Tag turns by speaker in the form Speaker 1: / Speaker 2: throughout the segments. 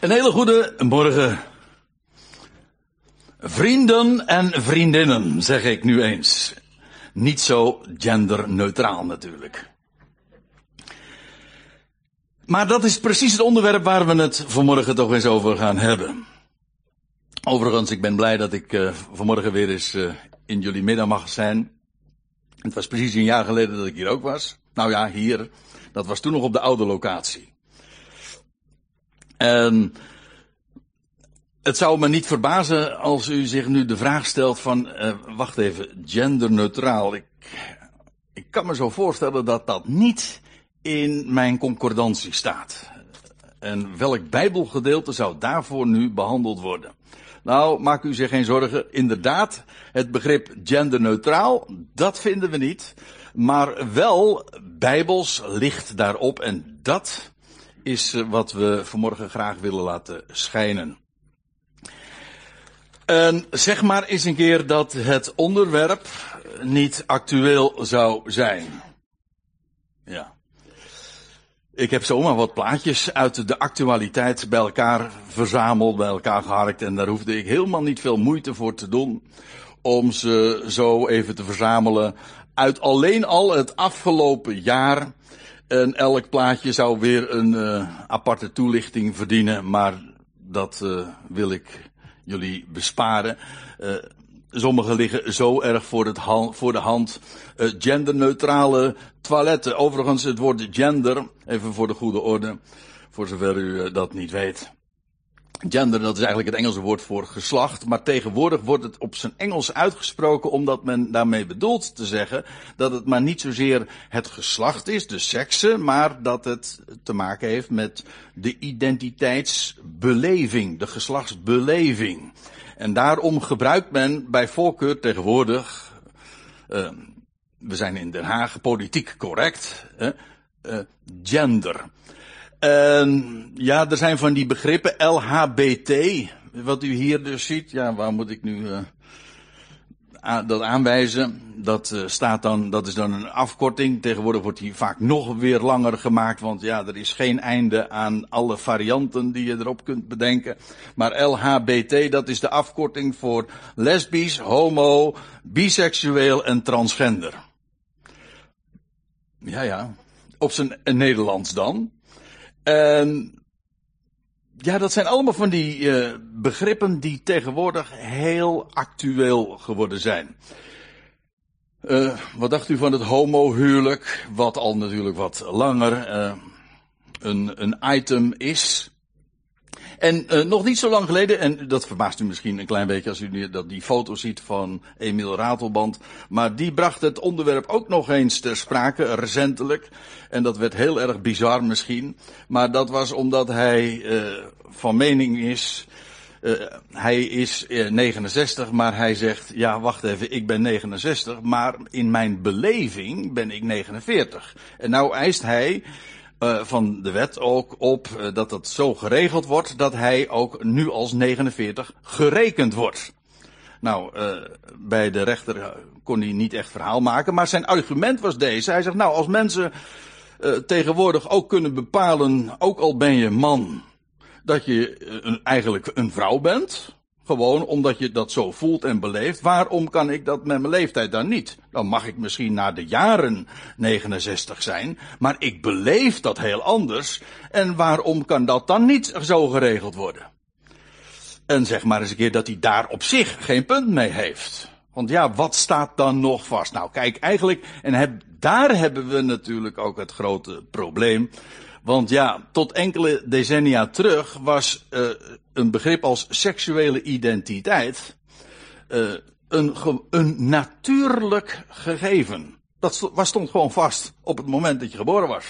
Speaker 1: Een hele goede morgen. Vrienden en vriendinnen, zeg ik nu eens. Niet zo genderneutraal natuurlijk. Maar dat is precies het onderwerp waar we het vanmorgen toch eens over gaan hebben. Overigens, ik ben blij dat ik uh, vanmorgen weer eens uh, in jullie middag mag zijn. Het was precies een jaar geleden dat ik hier ook was. Nou ja, hier. Dat was toen nog op de oude locatie. En het zou me niet verbazen als u zich nu de vraag stelt van, uh, wacht even, genderneutraal. Ik, ik kan me zo voorstellen dat dat niet in mijn concordantie staat. En welk bijbelgedeelte zou daarvoor nu behandeld worden? Nou, maak u zich geen zorgen. Inderdaad, het begrip genderneutraal, dat vinden we niet. Maar wel bijbels licht daarop en dat is eh, wat we vanmorgen graag willen laten schijnen. En zeg maar eens een keer dat het onderwerp niet actueel zou zijn. Ja. Ik heb zomaar wat plaatjes uit de actualiteit bij elkaar verzameld, bij elkaar geharkt en daar hoefde ik helemaal niet veel moeite voor te doen om ze zo even te verzamelen uit alleen al het afgelopen jaar. En elk plaatje zou weer een uh, aparte toelichting verdienen, maar dat uh, wil ik jullie besparen. Uh, sommige liggen zo erg voor, het voor de hand. Genderneutrale toiletten. Overigens, het woord gender, even voor de goede orde, voor zover u dat niet weet. Gender, dat is eigenlijk het Engelse woord voor geslacht, maar tegenwoordig wordt het op zijn Engels uitgesproken omdat men daarmee bedoelt te zeggen dat het maar niet zozeer het geslacht is, de sekse, maar dat het te maken heeft met de identiteitsbeleving, de geslachtsbeleving. En daarom gebruikt men bij voorkeur tegenwoordig, uh, we zijn in Den Haag politiek correct, uh, gender. En ja, er zijn van die begrippen LHBT, wat u hier dus ziet. Ja, waar moet ik nu dat aanwijzen? Dat staat dan, dat is dan een afkorting. Tegenwoordig wordt die vaak nog weer langer gemaakt, want ja, er is geen einde aan alle varianten die je erop kunt bedenken. Maar LHBT, dat is de afkorting voor lesbisch, homo, biseksueel en transgender. Ja, ja. Op zijn Nederlands dan. En ja, dat zijn allemaal van die uh, begrippen die tegenwoordig heel actueel geworden zijn. Uh, wat dacht u van het homohuwelijk, wat al natuurlijk wat langer uh, een, een item is? En uh, nog niet zo lang geleden, en dat verbaast u misschien een klein beetje als u die, dat die foto ziet van Emiel Ratelband, maar die bracht het onderwerp ook nog eens ter sprake, recentelijk. En dat werd heel erg bizar misschien, maar dat was omdat hij uh, van mening is, uh, hij is 69, maar hij zegt, ja wacht even, ik ben 69, maar in mijn beleving ben ik 49. En nou eist hij uh, van de wet ook op uh, dat dat zo geregeld wordt dat hij ook nu als 49 gerekend wordt. Nou, uh, bij de rechter kon hij niet echt verhaal maken, maar zijn argument was deze. Hij zegt, nou, als mensen tegenwoordig ook kunnen bepalen, ook al ben je man, dat je eigenlijk een vrouw bent, gewoon omdat je dat zo voelt en beleeft. Waarom kan ik dat met mijn leeftijd dan niet? Dan mag ik misschien na de jaren 69 zijn, maar ik beleef dat heel anders. En waarom kan dat dan niet zo geregeld worden? En zeg maar eens een keer dat hij daar op zich geen punt mee heeft. Want ja, wat staat dan nog vast? Nou, kijk, eigenlijk, en heb, daar hebben we natuurlijk ook het grote probleem. Want ja, tot enkele decennia terug was uh, een begrip als seksuele identiteit uh, een, een natuurlijk gegeven. Dat was, stond gewoon vast op het moment dat je geboren was.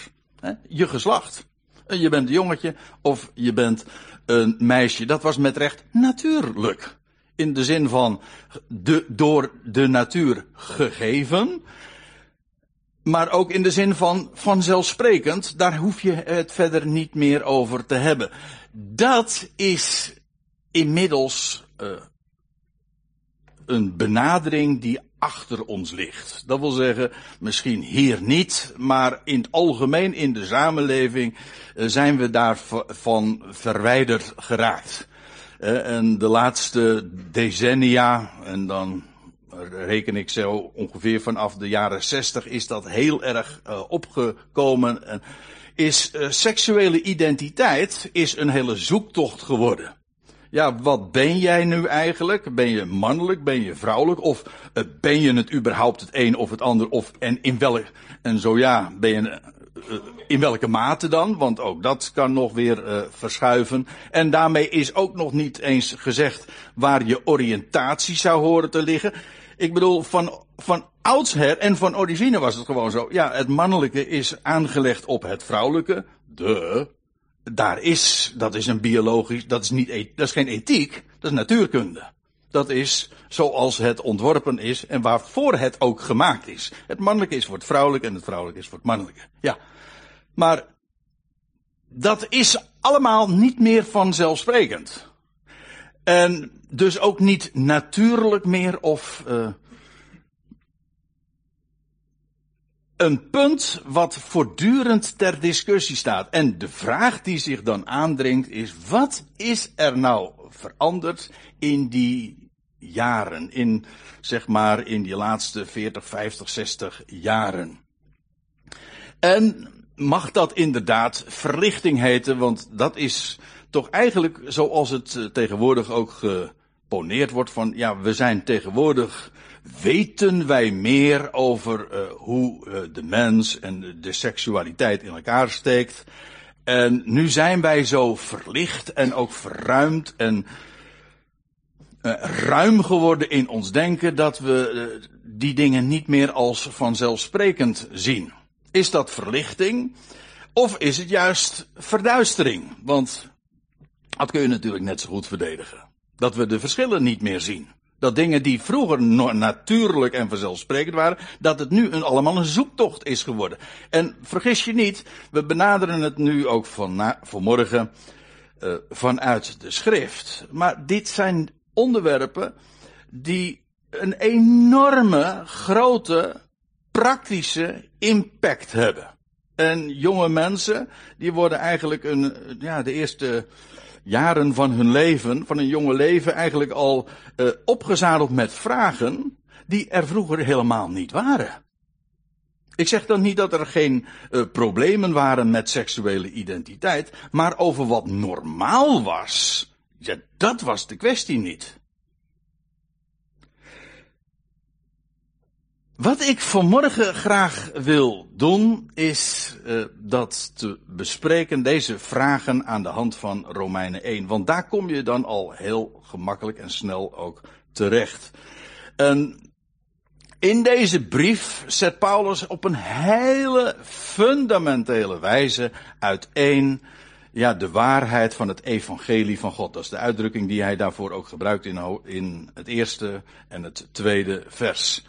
Speaker 1: Je geslacht. Je bent een jongetje of je bent een meisje. Dat was met recht natuurlijk. In de zin van de, door de natuur gegeven maar ook in de zin van vanzelfsprekend, daar hoef je het verder niet meer over te hebben. Dat is inmiddels uh, een benadering die achter ons ligt. Dat wil zeggen, misschien hier niet, maar in het algemeen in de samenleving eh, zijn we daarvan verwijderd geraakt. Eh, en de laatste decennia, en dan reken ik zo ongeveer vanaf de jaren zestig, is dat heel erg uh, opgekomen. Is uh, seksuele identiteit is een hele zoektocht geworden. Ja, wat ben jij nu eigenlijk? Ben je mannelijk? Ben je vrouwelijk? Of uh, ben je het überhaupt het een of het ander? Of en in welk en zo ja, ben je uh, in welke mate dan? Want ook dat kan nog weer uh, verschuiven. En daarmee is ook nog niet eens gezegd waar je oriëntatie zou horen te liggen. Ik bedoel, van, van oudsher en van origine was het gewoon zo. Ja, het mannelijke is aangelegd op het vrouwelijke. De. Daar is, dat is een biologisch, dat is niet, dat is geen ethiek, dat is natuurkunde. Dat is zoals het ontworpen is en waarvoor het ook gemaakt is. Het mannelijke is voor het vrouwelijke en het vrouwelijke is voor het mannelijke. Ja. Maar dat is allemaal niet meer vanzelfsprekend. En dus ook niet natuurlijk meer of uh, een punt wat voortdurend ter discussie staat. En de vraag die zich dan aandringt is, wat is er nou veranderd in die jaren, in zeg maar in die laatste 40, 50, 60 jaren? En mag dat inderdaad verlichting heten, want dat is toch eigenlijk zoals het eh, tegenwoordig ook geponeerd wordt van, ja, we zijn tegenwoordig, weten wij meer over uh, hoe uh, de mens en de seksualiteit in elkaar steekt. En nu zijn wij zo verlicht en ook verruimd en ruim geworden in ons denken dat we die dingen niet meer als vanzelfsprekend zien. Is dat verlichting? Of is het juist verduistering? Want dat kun je natuurlijk net zo goed verdedigen. Dat we de verschillen niet meer zien. Dat dingen die vroeger natuurlijk en vanzelfsprekend waren, dat het nu een, allemaal een zoektocht is geworden. En vergis je niet, we benaderen het nu ook van vanmorgen uh, vanuit de schrift. Maar dit zijn onderwerpen die een enorme, grote, praktische impact hebben. En jonge mensen, die worden eigenlijk een, ja, de eerste jaren van hun leven, van hun jonge leven, eigenlijk al uh, opgezadeld met vragen die er vroeger helemaal niet waren. Ik zeg dan niet dat er geen uh, problemen waren met seksuele identiteit, maar over wat normaal was, ja, dat was de kwestie niet. Wat ik vanmorgen graag wil doen, is uh, dat te bespreken, deze vragen aan de hand van Romeinen 1. Want daar kom je dan al heel gemakkelijk en snel ook terecht. En in deze brief zet Paulus op een hele fundamentele wijze uiteen ja, de waarheid van het evangelie van God. Dat is de uitdrukking die hij daarvoor ook gebruikt in, in het eerste en het tweede vers.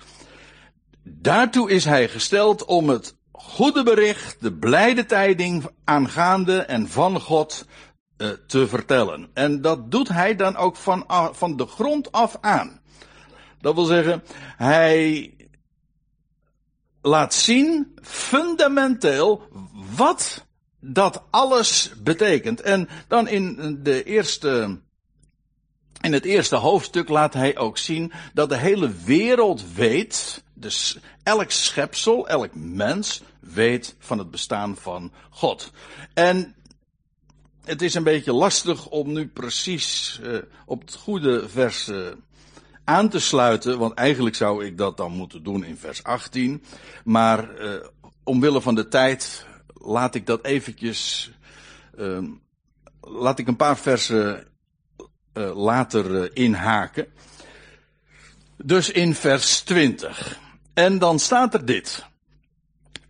Speaker 1: Daartoe is hij gesteld om het goede bericht, de blijde tijding aangaande en van God uh, te vertellen. En dat doet hij dan ook van, van de grond af aan. Dat wil zeggen, hij laat zien fundamenteel wat dat alles betekent. En dan in de eerste in het eerste hoofdstuk laat hij ook zien dat de hele wereld weet, dus elk schepsel, elk mens weet van het bestaan van God. En het is een beetje lastig om nu precies uh, op het goede vers uh, aan te sluiten, want eigenlijk zou ik dat dan moeten doen in vers 18. Maar uh, omwille van de tijd laat ik dat eventjes, laat ik een paar versen later inhaken. Dus in vers 20. En dan staat er dit.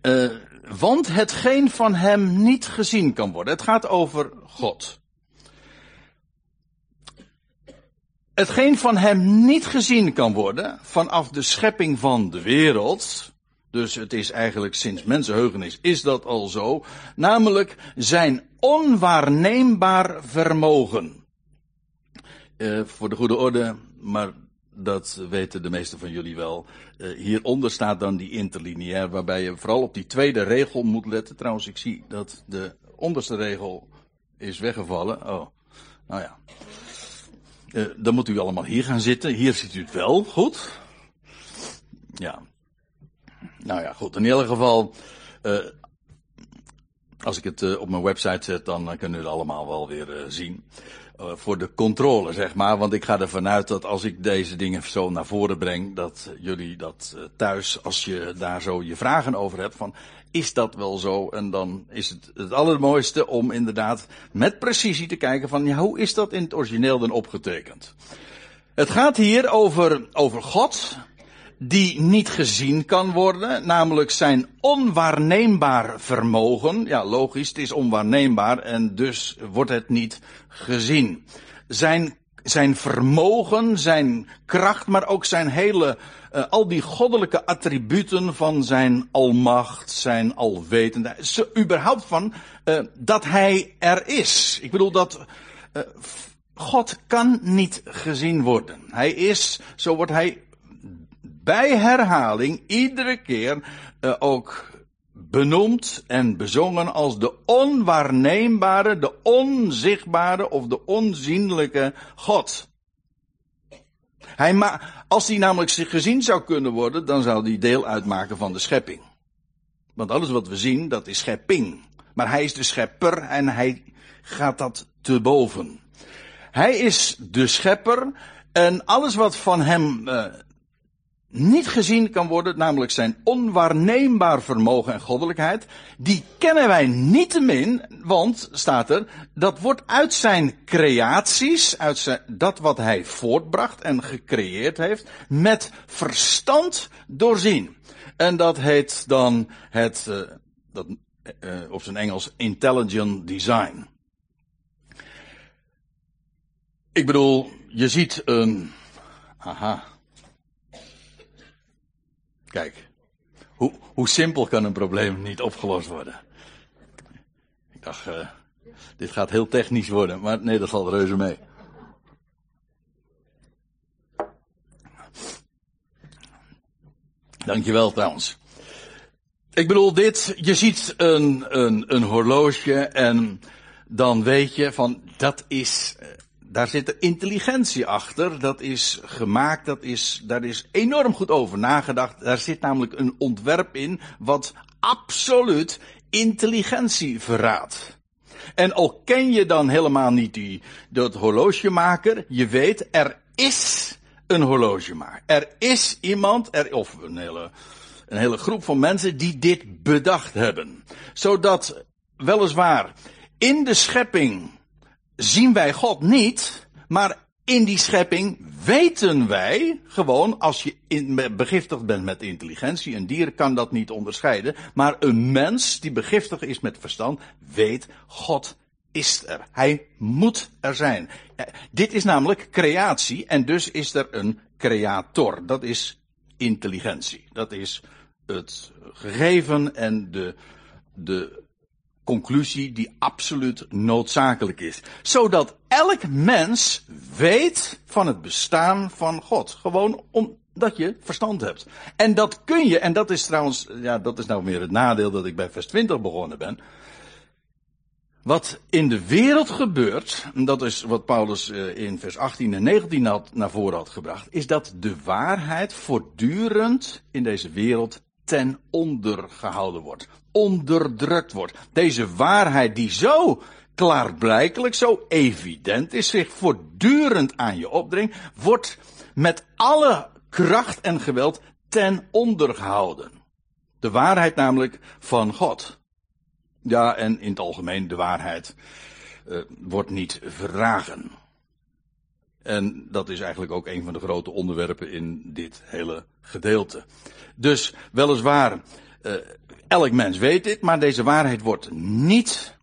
Speaker 1: Uh, want hetgeen van hem niet gezien kan worden. Het gaat over God. Hetgeen van hem niet gezien kan worden vanaf de schepping van de wereld. Dus het is eigenlijk sinds mensenheugenis is dat al zo. Namelijk zijn onwaarneembaar vermogen. Uh, voor de goede orde, maar dat weten de meesten van jullie wel. Uh, hieronder staat dan die interlineair, waarbij je vooral op die tweede regel moet letten. Trouwens, ik zie dat de onderste regel is weggevallen. Oh, nou ja. Uh, dan moet u allemaal hier gaan zitten. Hier ziet u het wel, goed. Ja. Nou ja, goed. In ieder geval, uh, als ik het op mijn website zet, dan kunnen we het allemaal wel weer zien. Eh, voor de controle, zeg maar. Want ik ga ervan uit dat als ik deze dingen zo naar voren breng, dat jullie dat eh, thuis, als je daar zo je vragen over hebt, van is dat wel zo? En dan is het het allermooiste om inderdaad met precisie te kijken van ja, hoe is dat in het origineel dan opgetekend? Het gaat hier over, over God, die niet gezien kan worden, namelijk zijn onwaarneembaar vermogen. Ja, logisch, het is onwaarneembaar en dus wordt het niet gezien. Zijn, zijn vermogen, zijn kracht, maar ook zijn hele, uh, al die goddelijke attributen van zijn almacht, zijn alwetendheid, überhaupt van uh, dat hij er is. Ik bedoel dat uh, God kan niet gezien worden. Hij is, zo wordt hij bij herhaling iedere keer uh, ook benoemd en bezongen als de onwaarneembare, de onzichtbare of de onzienlijke God. Hij ma als hij namelijk zich gezien zou kunnen worden, dan zou hij deel uitmaken van de schepping. Want alles wat we zien, dat is schepping. Maar hij is de schepper en hij gaat dat te boven. Hij is de schepper en alles wat van hem uh, niet gezien kan worden, namelijk zijn onwaarneembaar vermogen en goddelijkheid, die kennen wij niettemin, want, staat er, dat wordt uit zijn creaties, uit zijn, dat wat hij voortbracht en gecreëerd heeft, met verstand doorzien. En dat heet dan het, uh, dat, uh, op zijn Engels, intelligent design. Ik bedoel, je ziet een, aha, Kijk, hoe, hoe simpel kan een probleem niet opgelost worden? Ik dacht, uh, dit gaat heel technisch worden, maar nee, dat valt reuze mee. Dankjewel trouwens. Ik bedoel dit, je ziet een, een, een horloge en dan weet je van dat is eh, daar zit intelligentie achter. Dat is gemaakt, dat is, daar is enorm goed over nagedacht. Daar zit namelijk een ontwerp in wat absoluut intelligentie verraadt. En al ken je dan helemaal niet die, dat horlogemaker, je weet, er is een horlogemaker. Er is iemand, er, of een hele, een hele groep van mensen die dit bedacht hebben. Zodat, weliswaar, in de schepping zien wij God niet, maar in die schepping weten wij gewoon, als je in, begiftigd bent met intelligentie, een dier kan dat niet onderscheiden, maar een mens die begiftigd is met verstand, weet God is er. Hij moet er zijn. Eh, dit is namelijk creatie en dus is er een creator. Dat is intelligentie. Dat is het gegeven en de, de conclusie die absoluut noodzakelijk is. Zodat elk mens weet van het bestaan van God. Gewoon omdat je verstand hebt. En dat kun je, en dat is trouwens, ja, dat is nou meer het nadeel dat ik bij vers 20 begonnen ben. Wat in de wereld gebeurt, en dat is wat Paulus eh, in vers 18 en 19 had, naar voren had gebracht, is dat de waarheid voortdurend in deze wereld ten onder gehouden wordt onderdrukt wordt. Deze waarheid die zo klaarblijkelijk, zo evident is, zich voortdurend aan je opdringt, wordt met alle kracht en geweld ten onder gehouden. De waarheid namelijk van God. Ja, en in het algemeen de waarheid uh, wordt niet verragen. En dat is eigenlijk ook een van de grote onderwerpen in dit hele gedeelte. Dus weliswaar, uh, Elk mens weet dit, maar deze waarheid wordt niet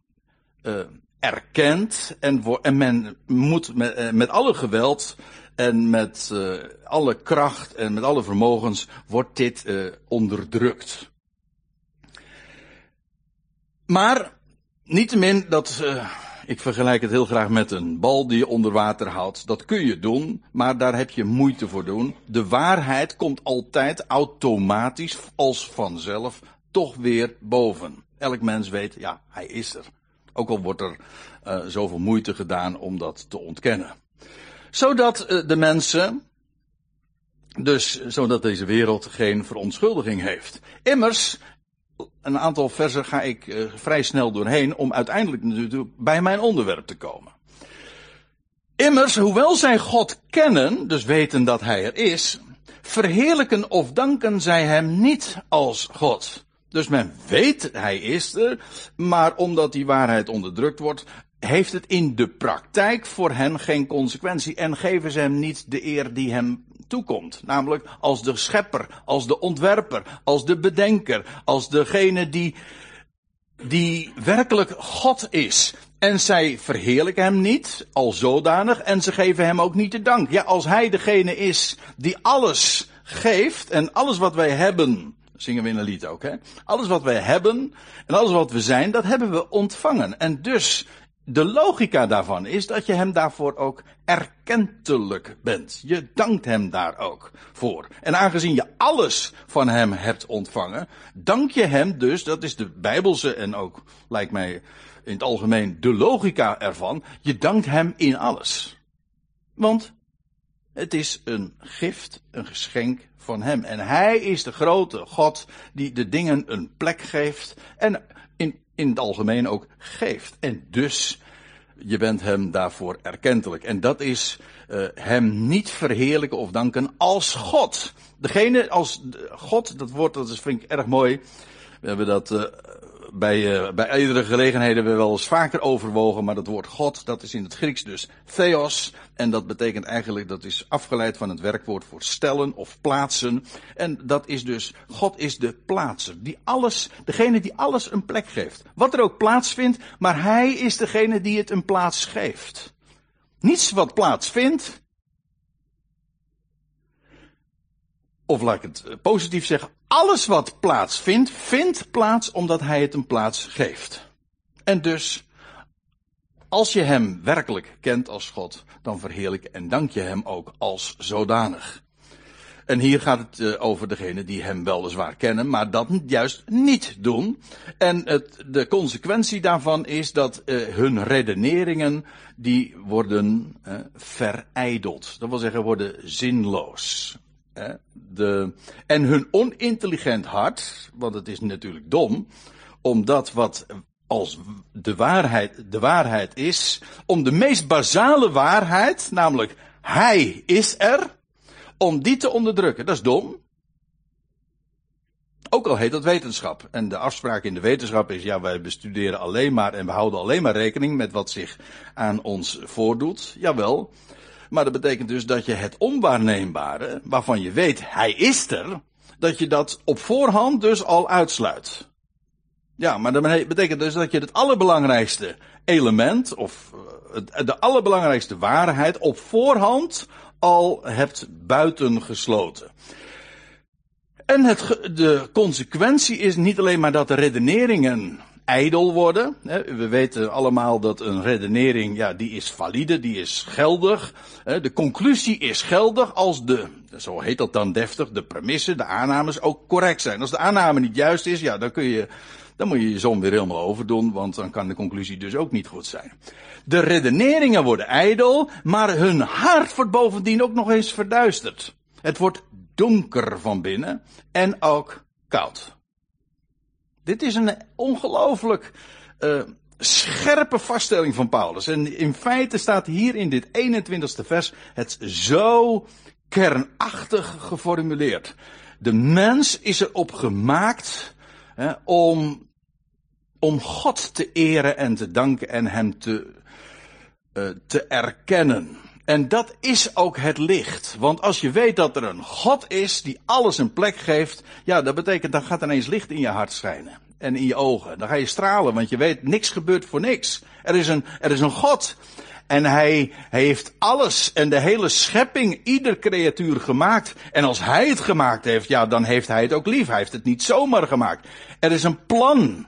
Speaker 1: uh, erkend en, men moet met, uh, met alle geweld en met alle kracht en met alle vermogens wordt dit onderdrukt. Maar niettemin dat Ik vergelijk het heel graag met een bal die je onder water houdt. Dat kun je doen, maar daar heb je moeite voor doen. De waarheid komt altijd automatisch als vanzelf toch weer boven. Elk mens weet, ja, hij is er. Ook al wordt er uh, zoveel moeite gedaan om dat te ontkennen. Zodat uh, de mensen, dus zodat deze wereld geen verontschuldiging heeft. Immers, een aantal versen ga ik uh, vrij snel doorheen om uiteindelijk natuurlijk bij mijn onderwerp te komen. Immers, hoewel zij God kennen, dus weten dat Hij er is, verheerlijken of danken zij Hem niet als God. Dus men weet Hij is er, maar omdat die waarheid onderdrukt wordt, heeft het in de praktijk voor hen geen consequentie en geven ze Hem niet de eer die Hem toekomt. Namelijk als de schepper, als de ontwerper, als de bedenker, als degene die, die werkelijk God is. En zij verheerlijken hem niet, al zodanig, en ze geven hem ook niet de dank. Ja, als hij degene is die alles geeft en alles wat wij hebben, zingen we in een lied ook, hè? Alles wat wij hebben en alles wat we zijn, dat hebben we ontvangen. En dus de logica daarvan is dat je hem daarvoor ook erkentelijk bent. Je dankt hem daar ook voor. En aangezien je alles van hem hebt ontvangen, dank je hem dus, dat is de Bijbelse en ook, lijkt mij in het algemeen, de logica ervan, je dankt hem in alles. Want het is een gift, een geschenk van hem. En hij is de grote God die de dingen een plek geeft. En in het algemeen ook geeft. En dus, je bent hem daarvoor erkentelijk. En dat is uh, hem niet verheerlijken of danken als God. Degene als God, dat woord dat is, vind ik erg mooi. We hebben dat uh, bij, uh, bij eerdere gelegenheden hebben we wel eens vaker overwogen, maar dat woord God, dat is in het Grieks dus theos. En dat betekent eigenlijk, dat is afgeleid van het werkwoord voor stellen of plaatsen. En dat is dus, God is de plaatser. Die alles, degene die alles een plek geeft. Wat er ook plaatsvindt, maar Hij is degene die het een plaats geeft. Niets wat plaatsvindt, of laat ik het eh, positief zeggen, alles wat plaatsvindt, vindt plaats omdat hij het een plaats geeft. En dus, als je hem werkelijk kent als God, dan verheerlijk en dank je hem ook als zodanig. En hier gaat het uh, over degene die hem weliswaar kennen, maar dat juist niet doen. En het, de consequentie daarvan is dat uh, hun redeneringen, die worden uh, verijdeld. Dat wil zeggen, worden zinloos. De, en hun onintelligent hart, want het is natuurlijk dom, omdat wat als de waarheid de waarheid is, om de meest basale waarheid, namelijk hij is er, om die te onderdrukken. Dat is dom. Ook al heet dat wetenschap. En de afspraak in de wetenschap is, ja, wij bestuderen alleen maar en we houden alleen maar rekening met wat zich aan ons voordoet. Jawel. Maar dat betekent dus dat je het onwaarneembare, waarvan je weet hij is er, dat je dat op voorhand dus al uitsluit. Ja, maar dat betekent dus dat je het allerbelangrijkste element, of eh, de allerbelangrijkste waarheid, op voorhand al hebt buitengesloten. En het, de consequentie is niet alleen maar dat de redeneringen ijdel worden. We weten allemaal dat een redenering, ja, die is valide, die is geldig. De conclusie is geldig als de, zo heet dat dan deftig, de premissen, de aannames ook correct zijn. Als de aanname niet juist is, ja, dan kun je, dan moet je je zon weer helemaal overdoen, want dan kan de conclusie dus ook niet goed zijn. De redeneringen worden ijdel, maar hun hart wordt bovendien ook nog eens verduisterd. Het wordt donker van binnen en ook koud. Dit is een ongelooflijk uh, scherpe vaststelling van Paulus. En in feite staat hier in dit 21ste vers het zo kernachtig geformuleerd. De mens is erop gemaakt hè, om, om God te eren en te danken en hem te, uh, te erkennen. En dat is ook het licht. Want als je weet dat er een God is die alles een plek geeft, ja, dat betekent dan gaat ineens licht in je hart schijnen. En in je ogen. Dan ga je stralen, want je weet, niks gebeurt voor niks. Er is een, er is een God. En hij, hij heeft alles en de hele schepping, ieder creatuur gemaakt. En als hij het gemaakt heeft, ja, dan heeft hij het ook lief. Hij heeft het niet zomaar gemaakt. Er is een plan.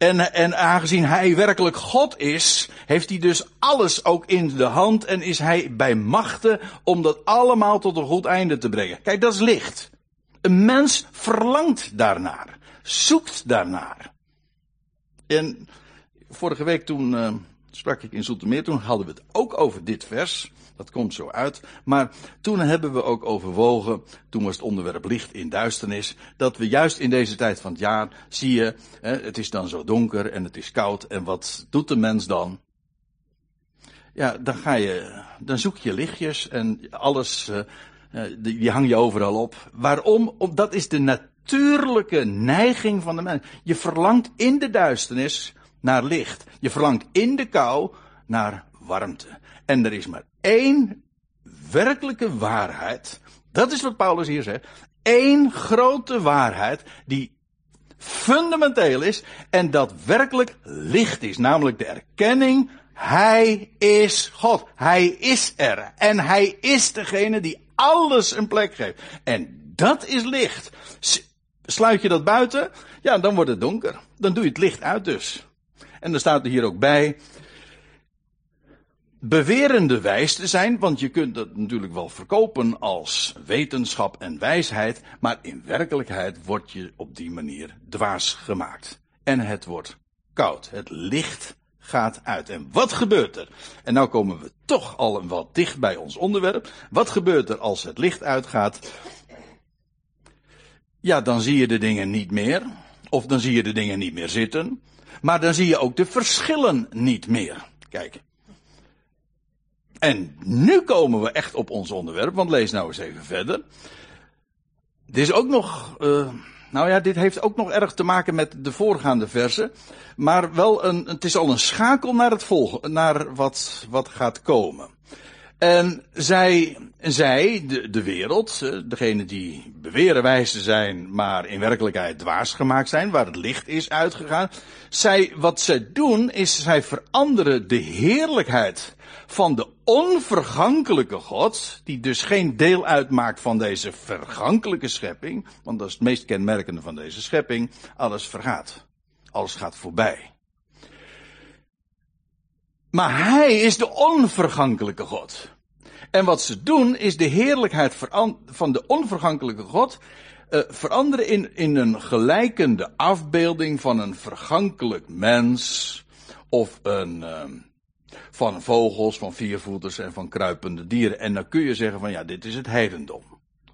Speaker 1: En, en aangezien hij werkelijk God is, heeft hij dus alles ook in de hand en is hij bij machten om dat allemaal tot een goed einde te brengen. Kijk, dat is licht. Een mens verlangt daarnaar, zoekt daarnaar. En vorige week toen uh, sprak ik in Zoetermeer, toen hadden we het ook over dit vers. Dat komt zo uit. Maar toen hebben we ook overwogen, toen was het onderwerp licht in duisternis, dat we juist in deze tijd van het jaar, zie je, het is dan zo donker en het is koud. En wat doet de mens dan? Ja, dan ga je, dan zoek je lichtjes en alles, uh, die hang je overal op. Waarom? Omdat is de natuurlijke neiging van de mens. Je verlangt in de duisternis naar licht. Je verlangt in de kou naar warmte. En er is maar één werkelijke waarheid. Dat is wat Paulus hier zegt. Eén grote waarheid die fundamenteel is en dat werkelijk licht is. Namelijk de erkenning, Hij is God. Hij is er. En Hij is degene die alles een plek geeft. En dat is licht. Sluit je dat buiten, ja, dan wordt het donker. Dan doe je het licht uit dus. En dan staat er hier ook bij, bewerende wijs te zijn, want je kunt dat natuurlijk wel verkopen als wetenschap en wijsheid, maar in werkelijkheid word je op die manier dwaas gemaakt. En het wordt koud. Het licht gaat uit. En wat gebeurt er? En nou komen we toch al wat dicht bij ons onderwerp. Wat gebeurt er als het licht uitgaat? Ja, dan zie je de dingen niet meer. Of dan zie je de dingen niet meer zitten. Maar dan zie je ook de verschillen niet meer. Kijk, en nu komen we echt op ons onderwerp, want lees nou eens even verder. Dit is ook nog, uh, nou ja, dit heeft ook nog erg te maken met de voorgaande versen. Maar wel een, het is al een schakel naar het volgen, naar wat, wat gaat komen. En zij, zij de, de wereld, degene die beweren wijs te zijn, maar in werkelijkheid dwaas gemaakt zijn, waar het licht is uitgegaan. Zij, wat zij doen, is zij veranderen de heerlijkheid van de onvergankelijke God, die dus geen deel uitmaakt van deze vergankelijke schepping, want dat is het meest kenmerkende van deze schepping, alles vergaat. Alles gaat voorbij. Maar hij is de onvergankelijke God. En wat ze doen is de heerlijkheid van de onvergankelijke God uh, veranderen in, in een gelijkende afbeelding van een vergankelijk mens of een, uh, van vogels, van viervoeters en van kruipende dieren. En dan kun je zeggen van ja, dit is het heidendom.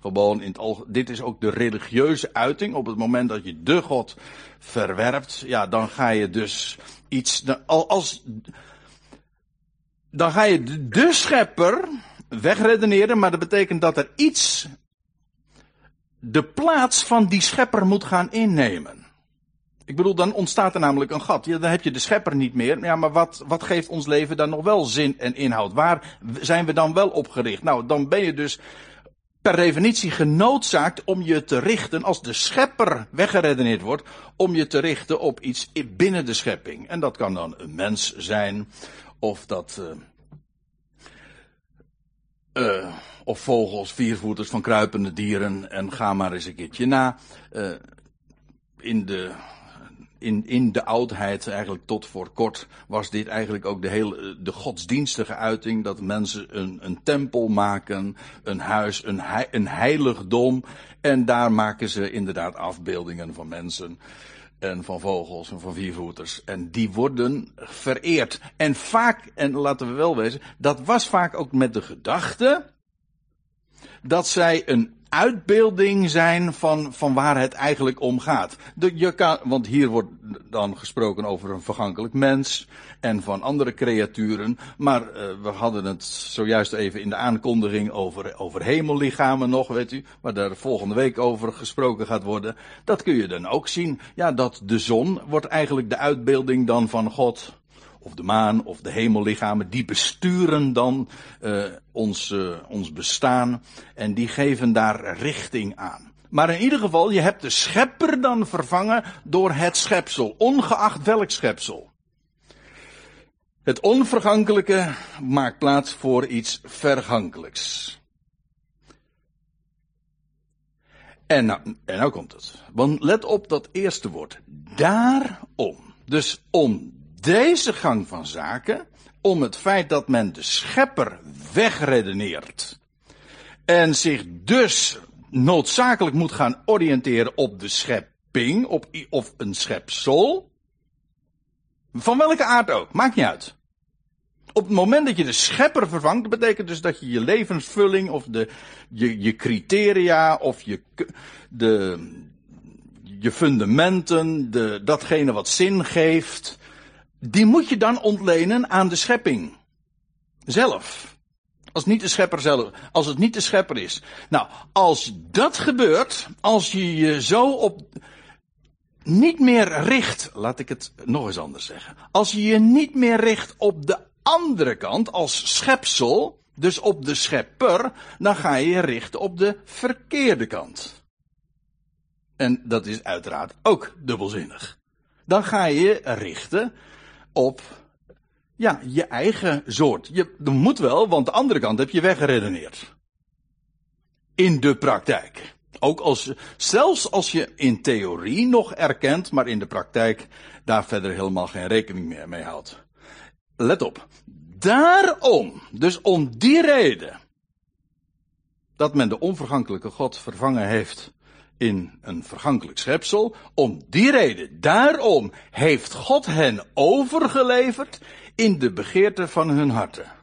Speaker 1: Gewoon in dit is ook de religieuze uiting. Op het moment dat je de God verwerpt, ja, dan ga je dus iets, als, dan ga je de schepper wegredeneren, maar dat betekent dat er iets de plaats van die schepper moet gaan innemen. Ik bedoel, dan ontstaat er namelijk een gat. Ja, dan heb je de schepper niet meer. Ja, maar wat, wat geeft ons leven dan nog wel zin en inhoud? Waar zijn we dan wel op gericht? Nou, dan ben je dus per definitie genoodzaakt om je te richten, als de schepper weggeredeneerd wordt, om je te richten op iets binnen de schepping. En dat kan dan een mens zijn, of dat. Uh, uh, of vogels, viervoeters van kruipende dieren. En ga maar eens een keertje na. Uh, in de in, in de oudheid, eigenlijk tot voor kort, was dit eigenlijk ook de hele, de godsdienstige uiting, dat mensen een, een tempel maken, een huis, een, een heiligdom, en daar maken ze inderdaad afbeeldingen van mensen, en van vogels en van viervoeters, en die worden vereerd. En vaak, en laten we wel wezen, dat was vaak ook met de gedachte, dat zij een uitbeelding zijn van, van waar het eigenlijk om gaat. De, je kan, want hier wordt dan gesproken over een vergankelijk mens en van andere creaturen. Maar uh, we hadden het zojuist even in de aankondiging over, over hemellichamen nog, weet u. Waar daar volgende week over gesproken gaat worden. Dat kun je dan ook zien. Ja, dat de zon wordt eigenlijk de uitbeelding dan van God of de maan of de hemellichamen, die besturen dan uh, ons, uh, ons bestaan en die geven daar richting aan. Maar in ieder geval, je hebt de schepper dan vervangen door het schepsel, ongeacht welk schepsel. Het onvergankelijke maakt plaats voor iets vergankelijks. En nou, en nou komt het. Want let op dat eerste woord. Daarom. Dus om deze gang van zaken, om het feit dat men de schepper wegredeneert en zich dus noodzakelijk moet gaan oriënteren op de schepping, op, of een schepsel, van welke aard ook, maakt niet uit. Op het moment dat je de schepper vervangt, betekent dus dat je je levensvulling of de, je, je criteria of je, de, je fundamenten, de, datgene wat zin geeft, die moet je dan ontlenen aan de schepping zelf. Als niet de schepper zelf, als het niet de schepper is. Nou, als dat gebeurt, als je je zo op, niet meer richt, laat ik het nog eens anders zeggen. Als je je niet meer richt op de andere kant, als schepsel, dus op de schepper, dan ga je je richten op de verkeerde kant. En dat is uiteraard ook dubbelzinnig. Dan ga je je richten op, ja, je eigen soort. Je, dat moet wel, want de andere kant heb je weggeredeneerd. In de praktijk. Ook als, zelfs als je in theorie nog erkent, maar in de praktijk daar verder helemaal geen rekening meer mee houdt. Let op. Daarom, dus om die reden, dat men de onvergankelijke God vervangen heeft in een vergankelijk schepsel, om die reden, daarom heeft God hen overgeleverd in de begeerte van hun harten.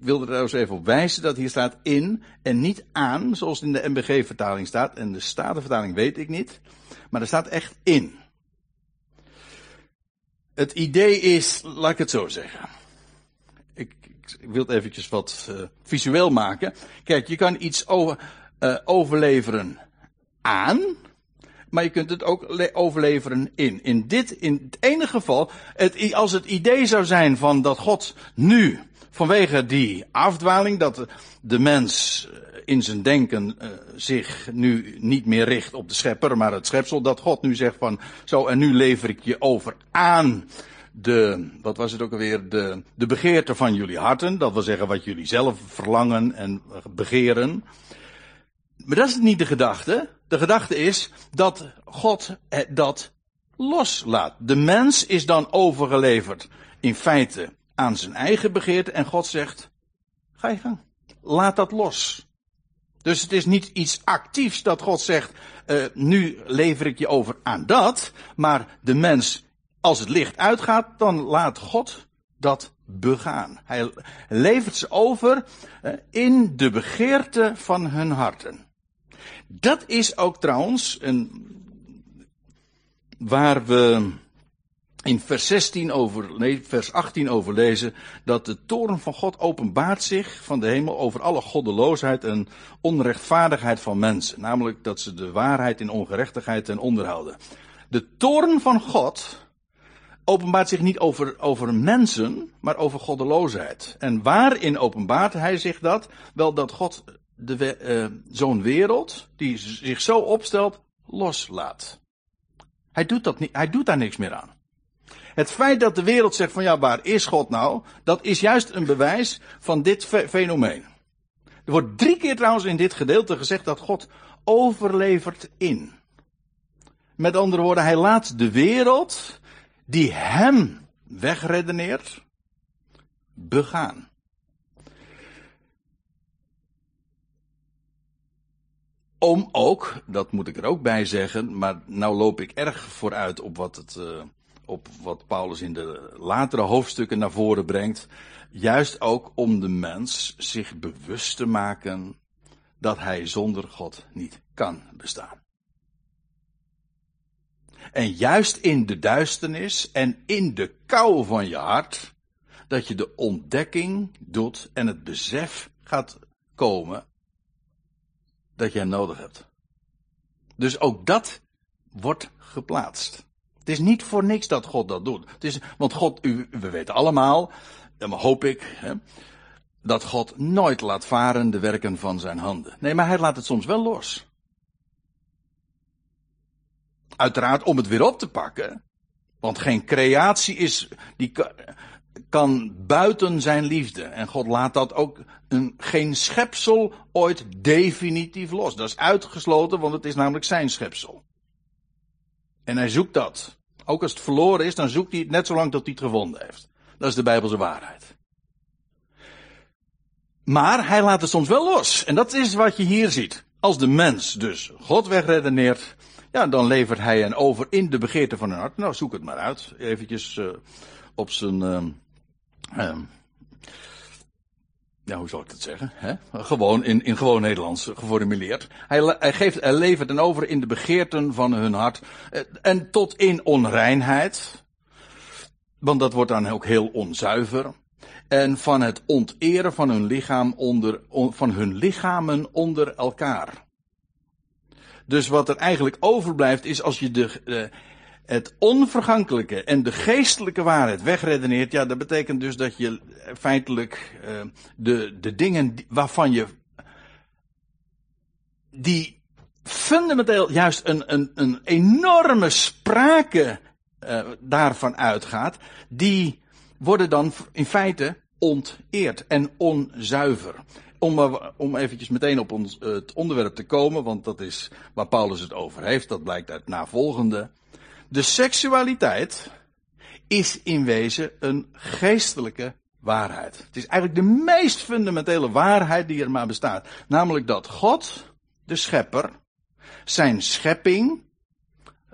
Speaker 1: Ik wil er trouwens even op wijzen dat hier staat in en niet aan, zoals in de MBG-vertaling staat. En de Statenvertaling weet ik niet. Maar er staat echt in. Het idee is, laat ik het zo zeggen. Ik, ik, wil het eventjes wat uh, visueel maken. Kijk, je kan iets over, uh, overleveren aan, maar je kunt het ook overleveren in. In dit, in het ene geval, het, als het idee zou zijn van dat God nu vanwege die afdwaling dat de mens eh, in zijn denken uh, zich nu niet meer richt op de schepper, maar het schepsel, dat God nu zegt van, zo en nu lever ik je over aan de, wat was het ook alweer, de, de begeerte van jullie harten, dat wil zeggen wat jullie zelf verlangen en begeren. Maar dat is niet de gedachte. De gedachte is dat God dat loslaat. De mens is dan overgeleverd in feite aan zijn eigen begeerte en God zegt, ga je gang. Laat dat los. Dus het is niet iets actiefs dat God zegt, uh, nu lever ik je over aan dat, maar de mens, als het licht uitgaat, dan laat God dat begaan. Hij levert ze over uh, in de begeerte van hun harten. Dat is ook trouwens een, waar we in vers 16 over, nee, vers 18 over lezen, dat de toren van God openbaart zich van de hemel over alle goddeloosheid en onrechtvaardigheid van mensen. Namelijk dat ze de waarheid in ongerechtigheid ten onderhouden. De toren van God openbaart zich niet over, over mensen, maar over goddeloosheid. En waarin openbaart hij zich dat? Wel dat God de, uh, zo'n wereld, die zich zo opstelt, loslaat. Hij doet dat niet, hij doet daar niks meer aan. Het feit dat de wereld zegt van ja, waar is God nou? Dat is juist een bewijs van dit fenomeen. Er wordt drie keer trouwens in dit gedeelte gezegd dat God overlevert in. Met andere woorden, hij laat de wereld die hem wegredeneert, begaan. Om ook, dat moet ik er ook bij zeggen, maar nou loop ik erg vooruit op wat het, uh, op wat Paulus in de latere hoofdstukken naar voren brengt. Juist ook om de mens zich bewust te maken dat hij zonder God niet kan bestaan. En juist in de duisternis en in de kou van je hart, dat je de ontdekking doet en het besef gaat komen dat je hem nodig hebt. Dus ook dat wordt geplaatst. Het is niet voor niks dat God dat doet. Het is, want God, u, we weten allemaal, en hoop ik, hè, dat God nooit laat varen de werken van zijn handen. Nee, maar hij laat het soms wel los. Uiteraard om het weer op te pakken. Want geen creatie is, die kan buiten zijn liefde. En God laat dat ook een, geen schepsel ooit definitief los. Dat is uitgesloten, want het is namelijk zijn schepsel. En hij zoekt dat. Ook als het verloren is, dan zoekt hij het net zo lang tot hij het gevonden heeft. Dat is de Bijbelse waarheid. Maar hij laat het soms wel los. En dat is wat je hier ziet. Als de mens dus God wegredeneert, ja, dan levert hij hen over in de begeerte van hun hart. Nou, zoek het maar uit. Eventjes uh, op zijn, uh, uh, ja, hoe zal ik dat zeggen? Hè? Gewoon in, in gewoon Nederlands geformuleerd. Hij, geeft, hij levert hen over in de begeerten van hun hart. Eh, en tot in onreinheid. Want dat wordt dan ook heel onzuiver. En van het onteren van hun lichaam onder, van hun lichamen onder elkaar. Dus wat er eigenlijk overblijft is als je de, uh, het onvergankelijke en de geestelijke waarheid wegredeneert, ja, dat betekent dus dat je feitelijk uh, de, de dingen waarvan je die fundamenteel juist een, een, een enorme sprake uh, daarvan uitgaat, die worden dan in feite onteerd en onzuiver. Om, om eventjes meteen op ons, het onderwerp te komen, want dat is waar Paulus het over heeft, dat blijkt uit navolgende. De seksualiteit is in wezen een geestelijke waarheid. Het is eigenlijk de meest fundamentele waarheid die er maar bestaat. Namelijk dat God, de schepper, zijn schepping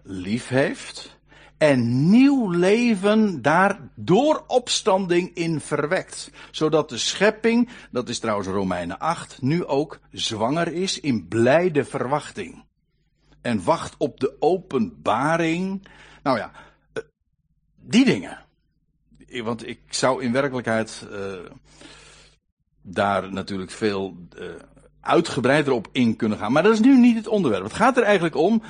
Speaker 1: lief heeft en nieuw leven daar door opstanding in verwekt. Zodat de schepping, dat is trouwens Romeinen 8, nu ook zwanger is in blijde verwachting en wacht op de openbaring. Nou ja, eh, die dingen. Want ik zou in werkelijkheid uh, daar natuurlijk veel uh, uitgebreider op in kunnen gaan. Maar dat is nu niet het onderwerp. Het gaat er eigenlijk om,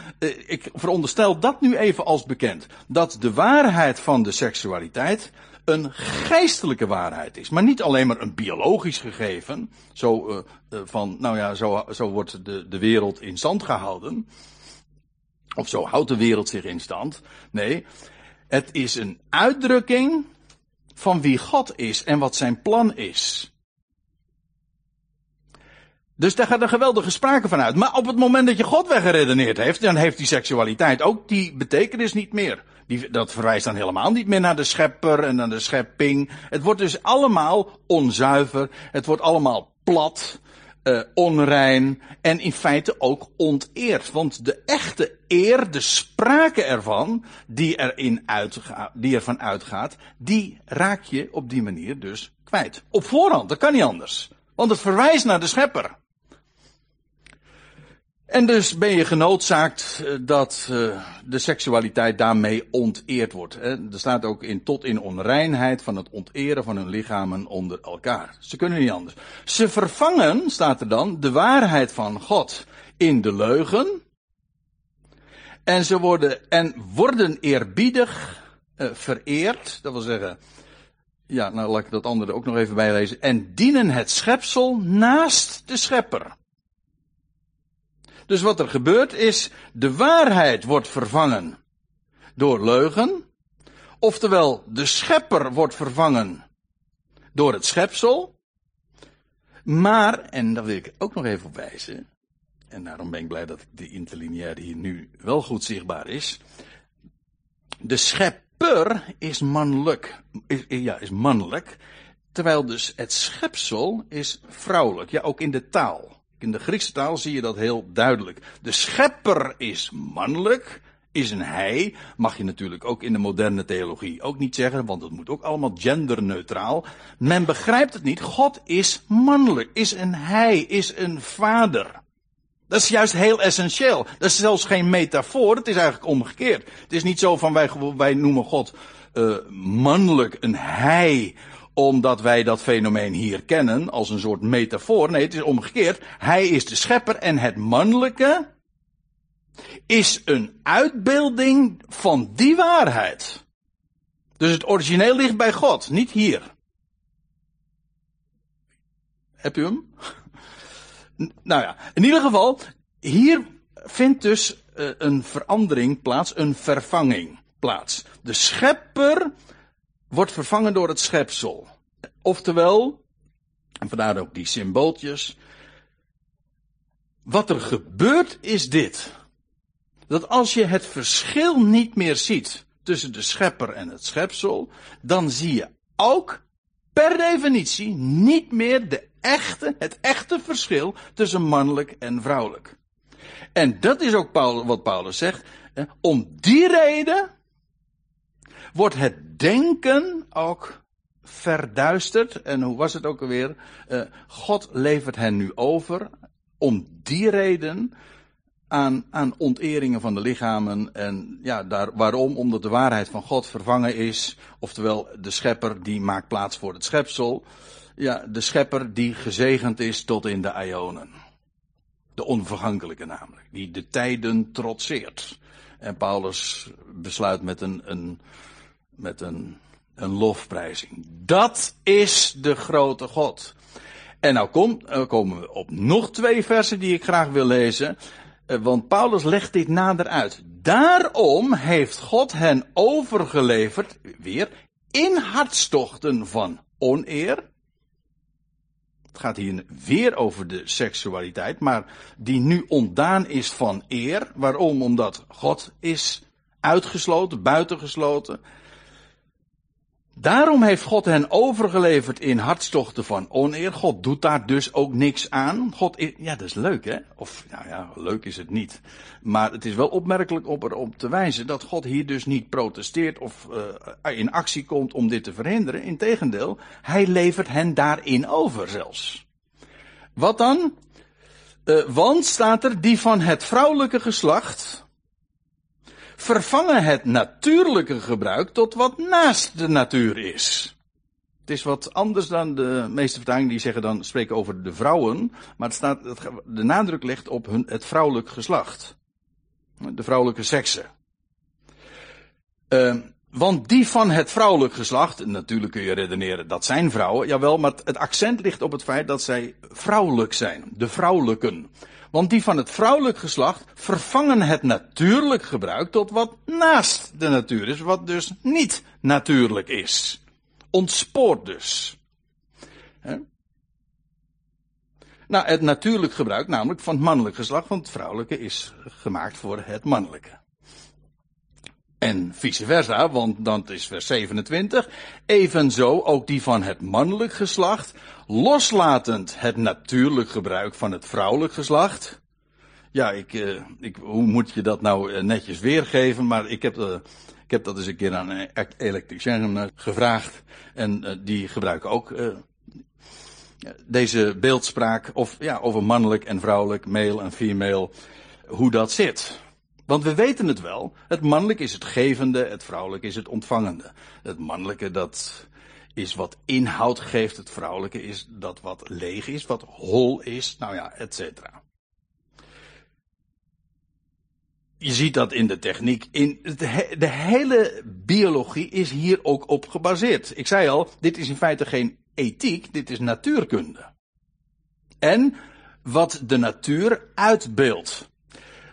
Speaker 1: ik veronderstel dat nu even als bekend. Dat de waarheid van de seksualiteit een geestelijke waarheid is. Maar niet alleen maar een biologisch gegeven. Zo van, nou ja, zo, zo wordt de, de wereld in stand gehouden. Of zo houdt de wereld zich in stand. Nee, het is een uitdrukking van wie God is en wat zijn plan is. Dus daar gaat een geweldige sprake van uit. Maar op het moment dat je God weggeredeneerd heeft, dan heeft die seksualiteit ook die betekenis niet meer. Die, dat verwijst dan helemaal niet meer naar de schepper en naar de schepping. Het wordt dus allemaal onzuiver. Het wordt allemaal plat uh, onrein en in feite ook onteerd. Want de echte eer, de sprake ervan, die, erin uitga, die ervan uitgaat, die raak je op die manier dus kwijt. Op voorhand, dat kan niet anders. Want het verwijst naar de schepper. En dus ben je genoodzaakt eh, dat uh, de seksualiteit daarmee onteerd wordt. Er staat ook in tot in onreinheid van het onteren van hun lichamen onder elkaar. Ze kunnen niet anders. Ze vervangen, staat er dan, de waarheid van God in de leugen. En ze worden, en worden eerbiedig uh, vereerd. Dat wil zeggen, ja, nou laat ik dat andere ook nog even bijlezen. En dienen het schepsel naast de schepper. Dus wat er gebeurt is, de waarheid wordt vervangen door leugen. Oftewel, de schepper wordt vervangen door het schepsel. Maar, en daar wil ik ook nog even op wijzen. En daarom ben ik blij dat de interlineaire hier nu wel goed zichtbaar is. De schepper is mannelijk. Is, ja, is mannelijk. Terwijl dus het schepsel is vrouwelijk. Ja, ook in de taal. In de Griekse taal zie je dat heel duidelijk. De schepper is mannelijk, is een hij. Mag je natuurlijk ook in de moderne theologie ook niet zeggen, want het moet ook allemaal genderneutraal. Men begrijpt het niet. God is mannelijk, is een hij, is een vader. Dat is juist heel essentieel. Dat is zelfs geen metafoor, het is eigenlijk omgekeerd. Het is niet zo van wij, wij noemen God uh, mannelijk, een hij, omdat wij dat fenomeen hier kennen als een soort metafoor. Nee, het is omgekeerd. Hij is de schepper en het mannelijke is een uitbeelding van die waarheid. Dus het origineel ligt bij God, niet hier. Heb u hem? nou ja, in ieder geval, hier vindt dus uh, een verandering plaats, een vervanging plaats. De schepper wordt vervangen door het schepsel. Oftewel, en vandaar ook die symbooltjes. Wat er gebeurt is dit. Dat als je het verschil niet meer ziet tussen de schepper en het schepsel, dan zie je ook per definitie niet meer de echte, het echte verschil tussen mannelijk en vrouwelijk. En dat is ook wat Paulus zegt. Om die reden wordt het denken ook verduisterd. En hoe was het ook alweer? Uh, God levert hen nu over. Om die reden aan, aan onteringen van de lichamen. En ja, daar, waarom? Omdat de waarheid van God vervangen is. Oftewel, de schepper die maakt plaats voor het schepsel. Ja, de schepper die gezegend is tot in de Ionen. De onvergankelijke namelijk. Die de tijden trotseert. En Paulus besluit met een, een, met een, een lofprijzing. Dat is de grote God. En nou kom, komen we op nog twee versen die ik graag wil lezen. Eh, want Paulus legt dit nader uit. Daarom heeft God hen overgeleverd, weer, in hartstochten van oneer. Het gaat hier weer over de seksualiteit, maar die nu ontdaan is van eer. Waarom? Omdat God is uitgesloten, buitengesloten. Daarom heeft God hen overgeleverd in hartstochten van oneer. God doet daar dus ook niks aan. God is, ja, dat is leuk, hè? Of, nou ja, leuk is het niet. Maar het is wel opmerkelijk om erop te wijzen dat God hier dus niet protesteert of uh, in actie komt om dit te verhinderen. Integendeel, hij levert hen daarin over zelfs. Wat dan? Uh, want staat er die van het vrouwelijke geslacht vervangen het natuurlijke gebruik tot wat naast de natuur is. Het is wat anders dan de meeste vertalingen die zeggen dan spreken over de vrouwen, maar het staat, de nadruk ligt op hun, het vrouwelijk geslacht. De vrouwelijke seksen. Uh, want die van het vrouwelijk geslacht, natuurlijk kun je redeneren dat zijn vrouwen, jawel, maar het accent ligt op het feit dat zij vrouwelijk zijn, de vrouwelijken. Want die van het vrouwelijk geslacht vervangen het natuurlijk gebruik tot wat naast de natuur is, wat dus niet natuurlijk is. Ontspoort dus. He? Nou, het natuurlijk gebruik, namelijk van het mannelijk geslacht, want het vrouwelijke is gemaakt voor het mannelijke. En vice versa, want dat is vers 27. Evenzo ook die van het mannelijk geslacht, loslatend het natuurlijk gebruik van het vrouwelijk geslacht. Ja, ik, uh, ik, hoe moet je dat nou uh, netjes weergeven? Maar ik heb, uh, ik heb dat eens een keer aan een elektricien gevraagd. En die gebruiken ook deze beeldspraak of, ja, over mannelijk en vrouwelijk, male en female, hoe dat zit. Want we weten het wel. Het mannelijk is het gevende, het vrouwelijk is het ontvangende. Het mannelijke dat is wat inhoud geeft, het vrouwelijke is dat wat leeg is, wat hol is, nou ja, et cetera. Je ziet dat in de techniek. In de hele biologie is hier ook op gebaseerd. Ik zei al, dit is in feite geen ethiek, dit is natuurkunde. En wat de natuur uitbeeldt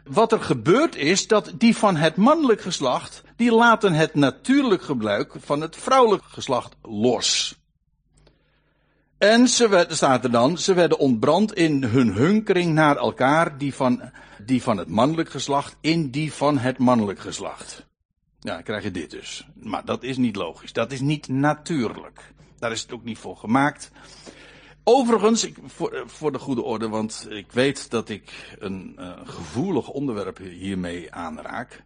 Speaker 1: wat er gebeurt is dat die van het mannelijk geslacht, die laten het natuurlijk gebruik van het vrouwelijk geslacht los. En ze werden, staat er dan, ze werden ontbrand in hun hunkering naar elkaar, die van, die van het mannelijk geslacht, in die van het mannelijk geslacht. Ja, dan krijg je dit dus. Maar dat is niet logisch. Dat is niet natuurlijk. Daar is het ook niet voor gemaakt. Overigens, ik, voor, eh, voor, de goede orde, want ik weet dat ik een uh, gevoelig onderwerp hiermee aanraak.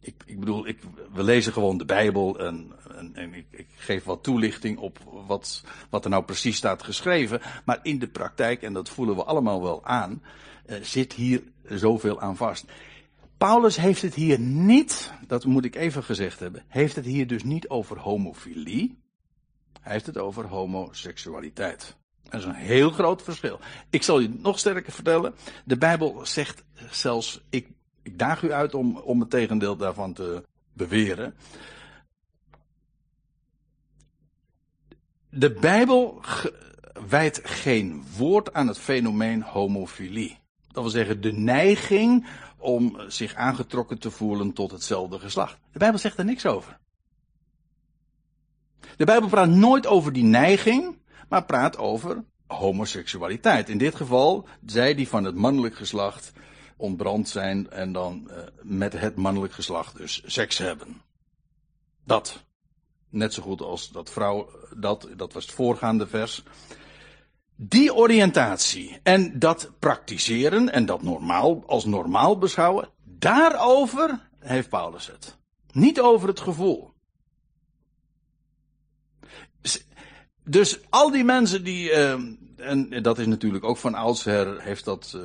Speaker 1: Ik, ik bedoel, ik, we lezen gewoon de Bijbel en, en, en ik, ik, geef wat toelichting op wat, wat er nou precies staat geschreven. Maar in de praktijk, en dat voelen we allemaal wel aan, uh, zit hier zoveel aan vast. Paulus heeft het hier niet, dat moet ik even gezegd hebben, heeft het hier dus niet over homofilie. Hij heeft het over homoseksualiteit. Dat is een heel groot verschil. Ik zal je nog sterker vertellen. De Bijbel zegt zelfs, ik, ik daag u uit om, om het tegendeel daarvan te beweren. De Bijbel wijdt geen woord aan het fenomeen homofilie. Dat wil zeggen de neiging om zich aangetrokken te voelen tot hetzelfde geslacht. De Bijbel zegt er niks over. De Bijbel praat nooit over die neiging, maar praat over homoseksualiteit. In dit geval, zij die van het mannelijk geslacht ontbrand zijn en dan uh, met het mannelijk geslacht dus seks hebben. Dat. Net zo goed als dat vrouw, dat, dat was het voorgaande vers. Die oriëntatie en dat praktiseren en dat normaal, als normaal beschouwen, daarover heeft Paulus het. Niet over het gevoel. Dus al die mensen die, uh, en dat is natuurlijk ook van oudsher, heeft dat uh,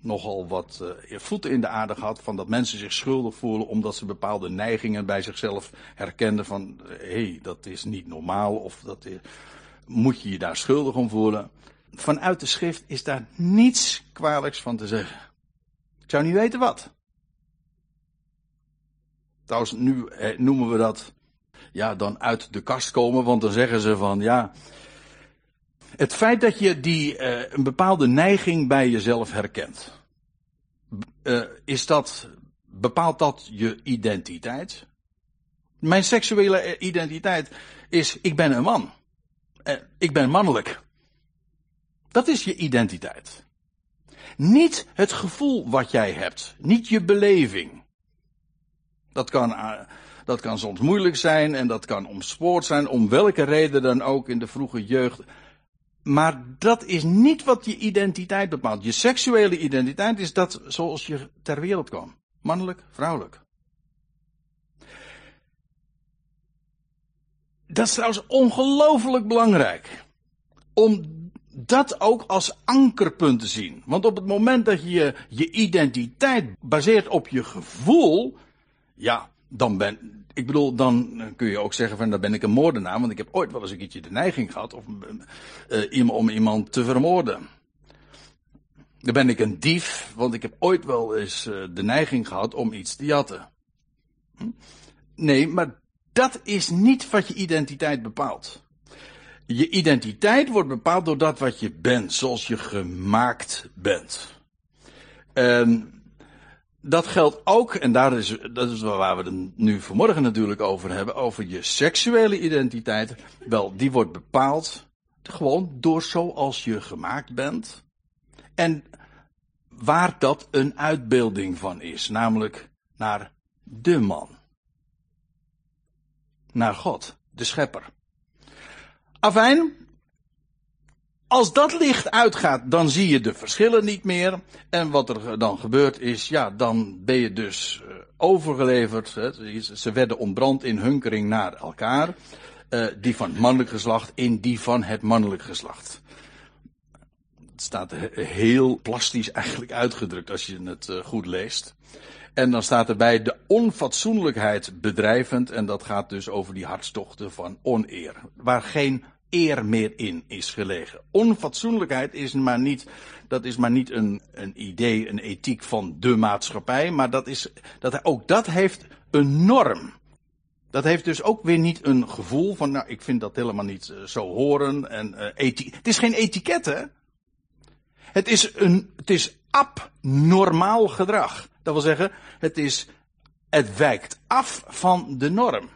Speaker 1: nogal wat uh, voeten in de aarde gehad. Van dat mensen zich schuldig voelen omdat ze bepaalde neigingen bij zichzelf herkenden. Van hé, hey, dat is niet normaal of dat moet je je daar schuldig om voelen. Vanuit de schrift is daar niets kwalijks van te zeggen. Ik zou niet weten wat. Trouwens, nu eh, noemen we dat ja, dan uit de kast komen, want dan zeggen ze van ja. Het feit dat je die, uh, een bepaalde neiging bij jezelf herkent, uh, is dat, bepaalt dat je identiteit? Mijn seksuele identiteit is, ik ben een man. Uh, ik ben mannelijk. Dat is je identiteit. Niet het gevoel wat jij hebt. Niet je beleving. Dat kan, dat kan soms moeilijk zijn en dat kan omspoord zijn, om welke reden dan ook in de vroege jeugd. Maar dat is niet wat je identiteit bepaalt. Je seksuele identiteit is dat zoals je ter wereld kwam. Mannelijk, vrouwelijk. Dat is trouwens ongelooflijk belangrijk. Om dat ook als ankerpunt te zien. Want op het moment dat je je identiteit baseert op je gevoel, ja, dan ben, ik bedoel, dan kun je ook zeggen van, dan ben ik een moordenaar, want ik heb ooit wel eens een keertje de neiging gehad of, uh, om iemand te vermoorden. Dan ben ik een dief, want ik heb ooit wel eens de neiging gehad om iets te jatten. Hm? Nee, maar dat is niet wat je identiteit bepaalt. Je identiteit wordt bepaald door dat wat je bent, zoals je gemaakt bent. En dat geldt ook, en daar is, dat is waar we het nu vanmorgen natuurlijk over hebben, over je seksuele identiteit. Wel, die wordt bepaald gewoon door zoals je gemaakt bent. En waar dat een uitbeelding van is, namelijk naar de man. Naar God, de schepper. Afijn, als dat licht uitgaat, dan zie je de verschillen niet meer. En wat er dan gebeurt is, ja, dan ben je dus uh, overgeleverd. Ze werden ontbrand in hunkering naar elkaar. Uh, die van het mannelijk geslacht in die van het mannelijk geslacht. Het staat heel plastisch eigenlijk uitgedrukt als je het uh, goed leest. En dan staat erbij de onfatsoenlijkheid bedrijvend. En dat gaat dus over die hartstochten van oneer. Waar geen eer meer in is gelegen. Onfatsoenlijkheid is maar niet, dat is maar niet een, een idee, een ethiek van de maatschappij, maar dat is, dat, ook dat heeft een norm. Dat heeft dus ook weer niet een gevoel van, nou, ik vind dat helemaal niet uh, zo horen en uh, ethiek. Het is geen etiket, hè? Het is een, het is abnormaal gedrag. Dat wil zeggen, het is, het wijkt af van de norm.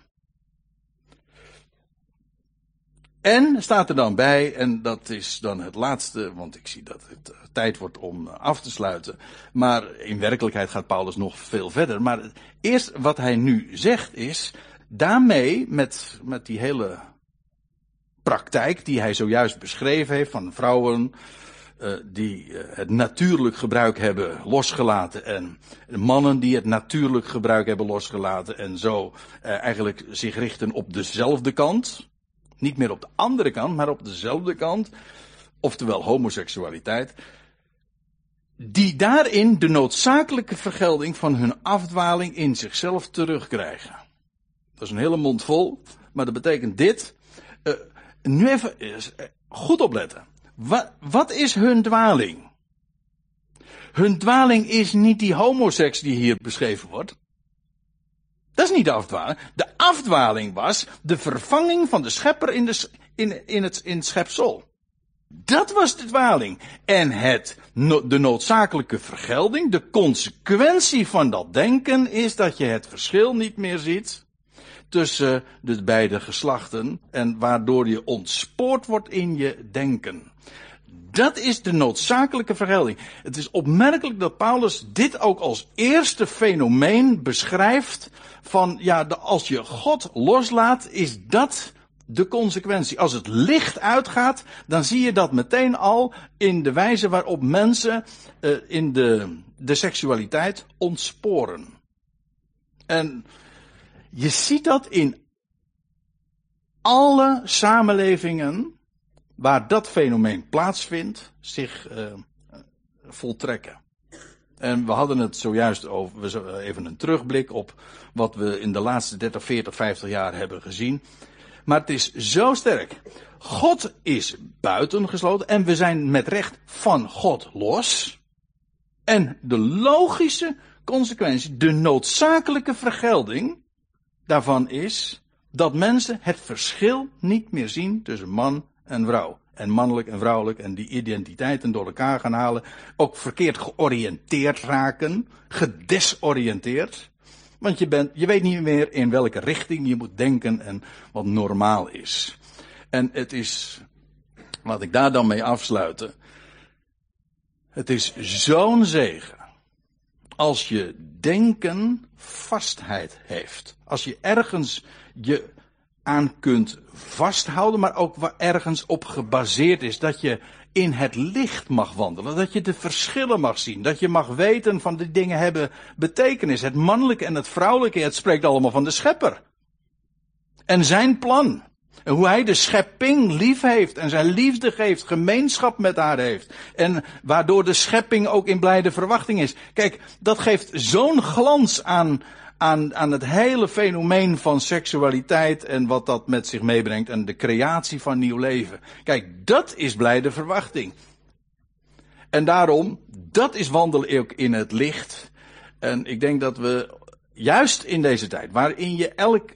Speaker 1: En staat er dan bij, en dat is dan het laatste, want ik zie dat het eh, tijd wordt om eh, af te sluiten. Maar in werkelijkheid gaat Paulus nog veel verder. Maar eerst wat hij nu zegt is, daarmee met, met die hele praktijk die hij zojuist beschreven heeft van vrouwen uh, die het natuurlijk gebruik hebben losgelaten en mannen die het natuurlijk gebruik hebben losgelaten en zo eigenlijk zich richten op dezelfde kant. Niet meer op de andere kant, maar op dezelfde kant. Oftewel homoseksualiteit. Die daarin de noodzakelijke vergelding van hun afdwaling in zichzelf terugkrijgen. Dat is een hele mond vol, maar dat betekent dit. Uh, nu even uh, goed opletten. Wat, wat is hun dwaling? Hun dwaling is niet die homoseks die hier beschreven wordt. Dat is niet de afdwaling. De afdwaling was de vervanging van de schepper in, de, in, in, het, in schepsel. Dat was de dwaling. En het, de noodzakelijke vergelding, de consequentie van dat denken is dat je het verschil niet meer ziet tussen de beide geslachten en waardoor je ontspoord wordt in je denken. Dat is de noodzakelijke vergelding. Het is opmerkelijk dat Paulus dit ook als eerste fenomeen beschrijft van, ja, als je God loslaat, is dat de consequentie. Als het licht uitgaat, dan zie je dat meteen al in de wijze waarop mensen uh, in de, de seksualiteit ontsporen. En je ziet dat in alle samenlevingen waar dat fenomeen plaatsvindt, zich uh, voltrekken. En we hadden het zojuist over, even een terugblik op wat we in de laatste 30, 40, 50 jaar hebben gezien. Maar het is zo sterk. God is buitengesloten en we zijn met recht van God los. En de logische consequentie, de noodzakelijke vergelding daarvan is dat mensen het verschil niet meer zien tussen man en vrouw. En mannelijk en vrouwelijk en die identiteiten door elkaar gaan halen. Ook verkeerd georiënteerd raken. Gedesoriënteerd. Want je, bent, je weet niet meer in welke richting je moet denken en wat normaal is. En het is, laat ik daar dan mee afsluiten. Het is zo'n zegen. Als je denken vastheid heeft. Als je ergens je aan kunt vasthouden, maar ook waar ergens op gebaseerd is. Dat je in het licht mag wandelen. Dat je de verschillen mag zien. Dat je mag weten van de dingen hebben betekenis. Het mannelijke en het vrouwelijke, het spreekt allemaal van de schepper. En zijn plan. En hoe hij de schepping lief heeft en zijn liefde geeft, gemeenschap met haar heeft. En waardoor de schepping ook in blijde verwachting is. Kijk, dat geeft zo'n glans aan, aan, het hele fenomeen van seksualiteit en wat dat met zich meebrengt en de creatie van nieuw leven. Kijk, dat is blijde verwachting. En daarom, dat is wandelen ook in het licht. En ik denk dat we juist in deze tijd, waarin je elk,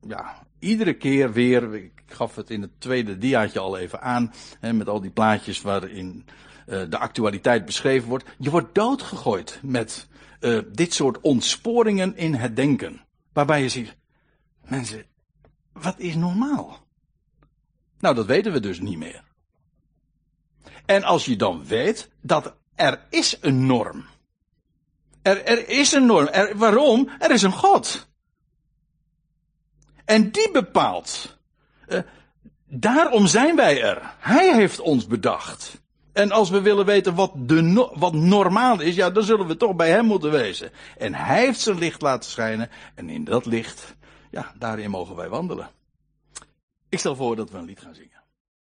Speaker 1: ja, iedere keer weer, ik gaf het in het tweede diaatje al even aan, hè, met al die plaatjes waarin uh, de actualiteit beschreven wordt. Je wordt doodgegooid met uh, dit soort ontsporingen in het denken. Waarbij je ziet, mensen, wat is normaal? Nou, dat weten we dus niet meer. En als je dan weet dat er is een norm. Er, er is een norm. Er, waarom? Er is een God. En die bepaalt. Uh, daarom zijn wij er. Hij heeft ons bedacht. En als we willen weten wat, de, wat normaal is, ja, dan zullen we toch bij hem moeten wezen. En hij heeft zijn licht laten schijnen. En in dat licht, ja, daarin mogen wij wandelen. Ik stel voor dat we een lied gaan zingen.